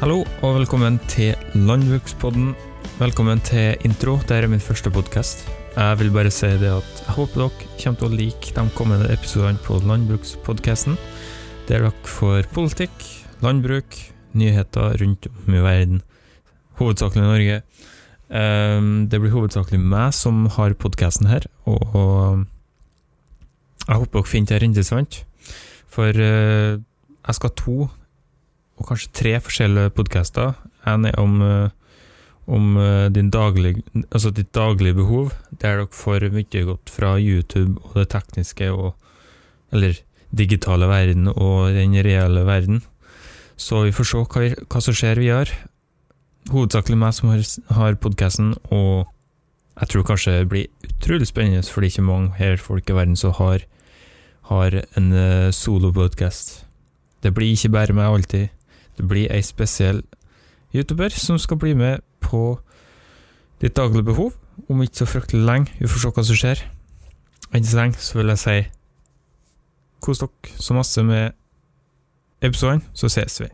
Hallo og velkommen til Landbrukspodden. Velkommen til intro. Dette er min første podkast. Jeg vil bare si det at jeg håper dere kommer til å like de kommende episodene på Landbrukspodkasten, der dere får politikk, landbruk, nyheter rundt om i verden, hovedsakelig Norge. Ehm, Det blir hovedsakelig meg som har podkasten her, og jeg håper dere finner det interessant. For eh, jeg skal ha to og kanskje tre forskjellige podkaster. En er om, eh, om eh, daglig, altså ditt daglige behov, der dere får mye godt fra YouTube og det tekniske, og, eller digitale verden og den reelle verden. Så vi får se hva, vi- hva som skjer videre. Hovedsakelig meg som har, har podkasten, og jeg tror kanskje det blir utrolig spennende, for det er ikke mange her folk i verden som har, har en uh, solopodkast. Det blir ikke bare meg alltid. Det blir ei spesiell YouTuber som skal bli med på ditt daglige behov om ikke så fryktelig lenge. Vi får se hva som skjer. Enn så lenge så vil jeg si kos dere så masse med episoden, så ses vi.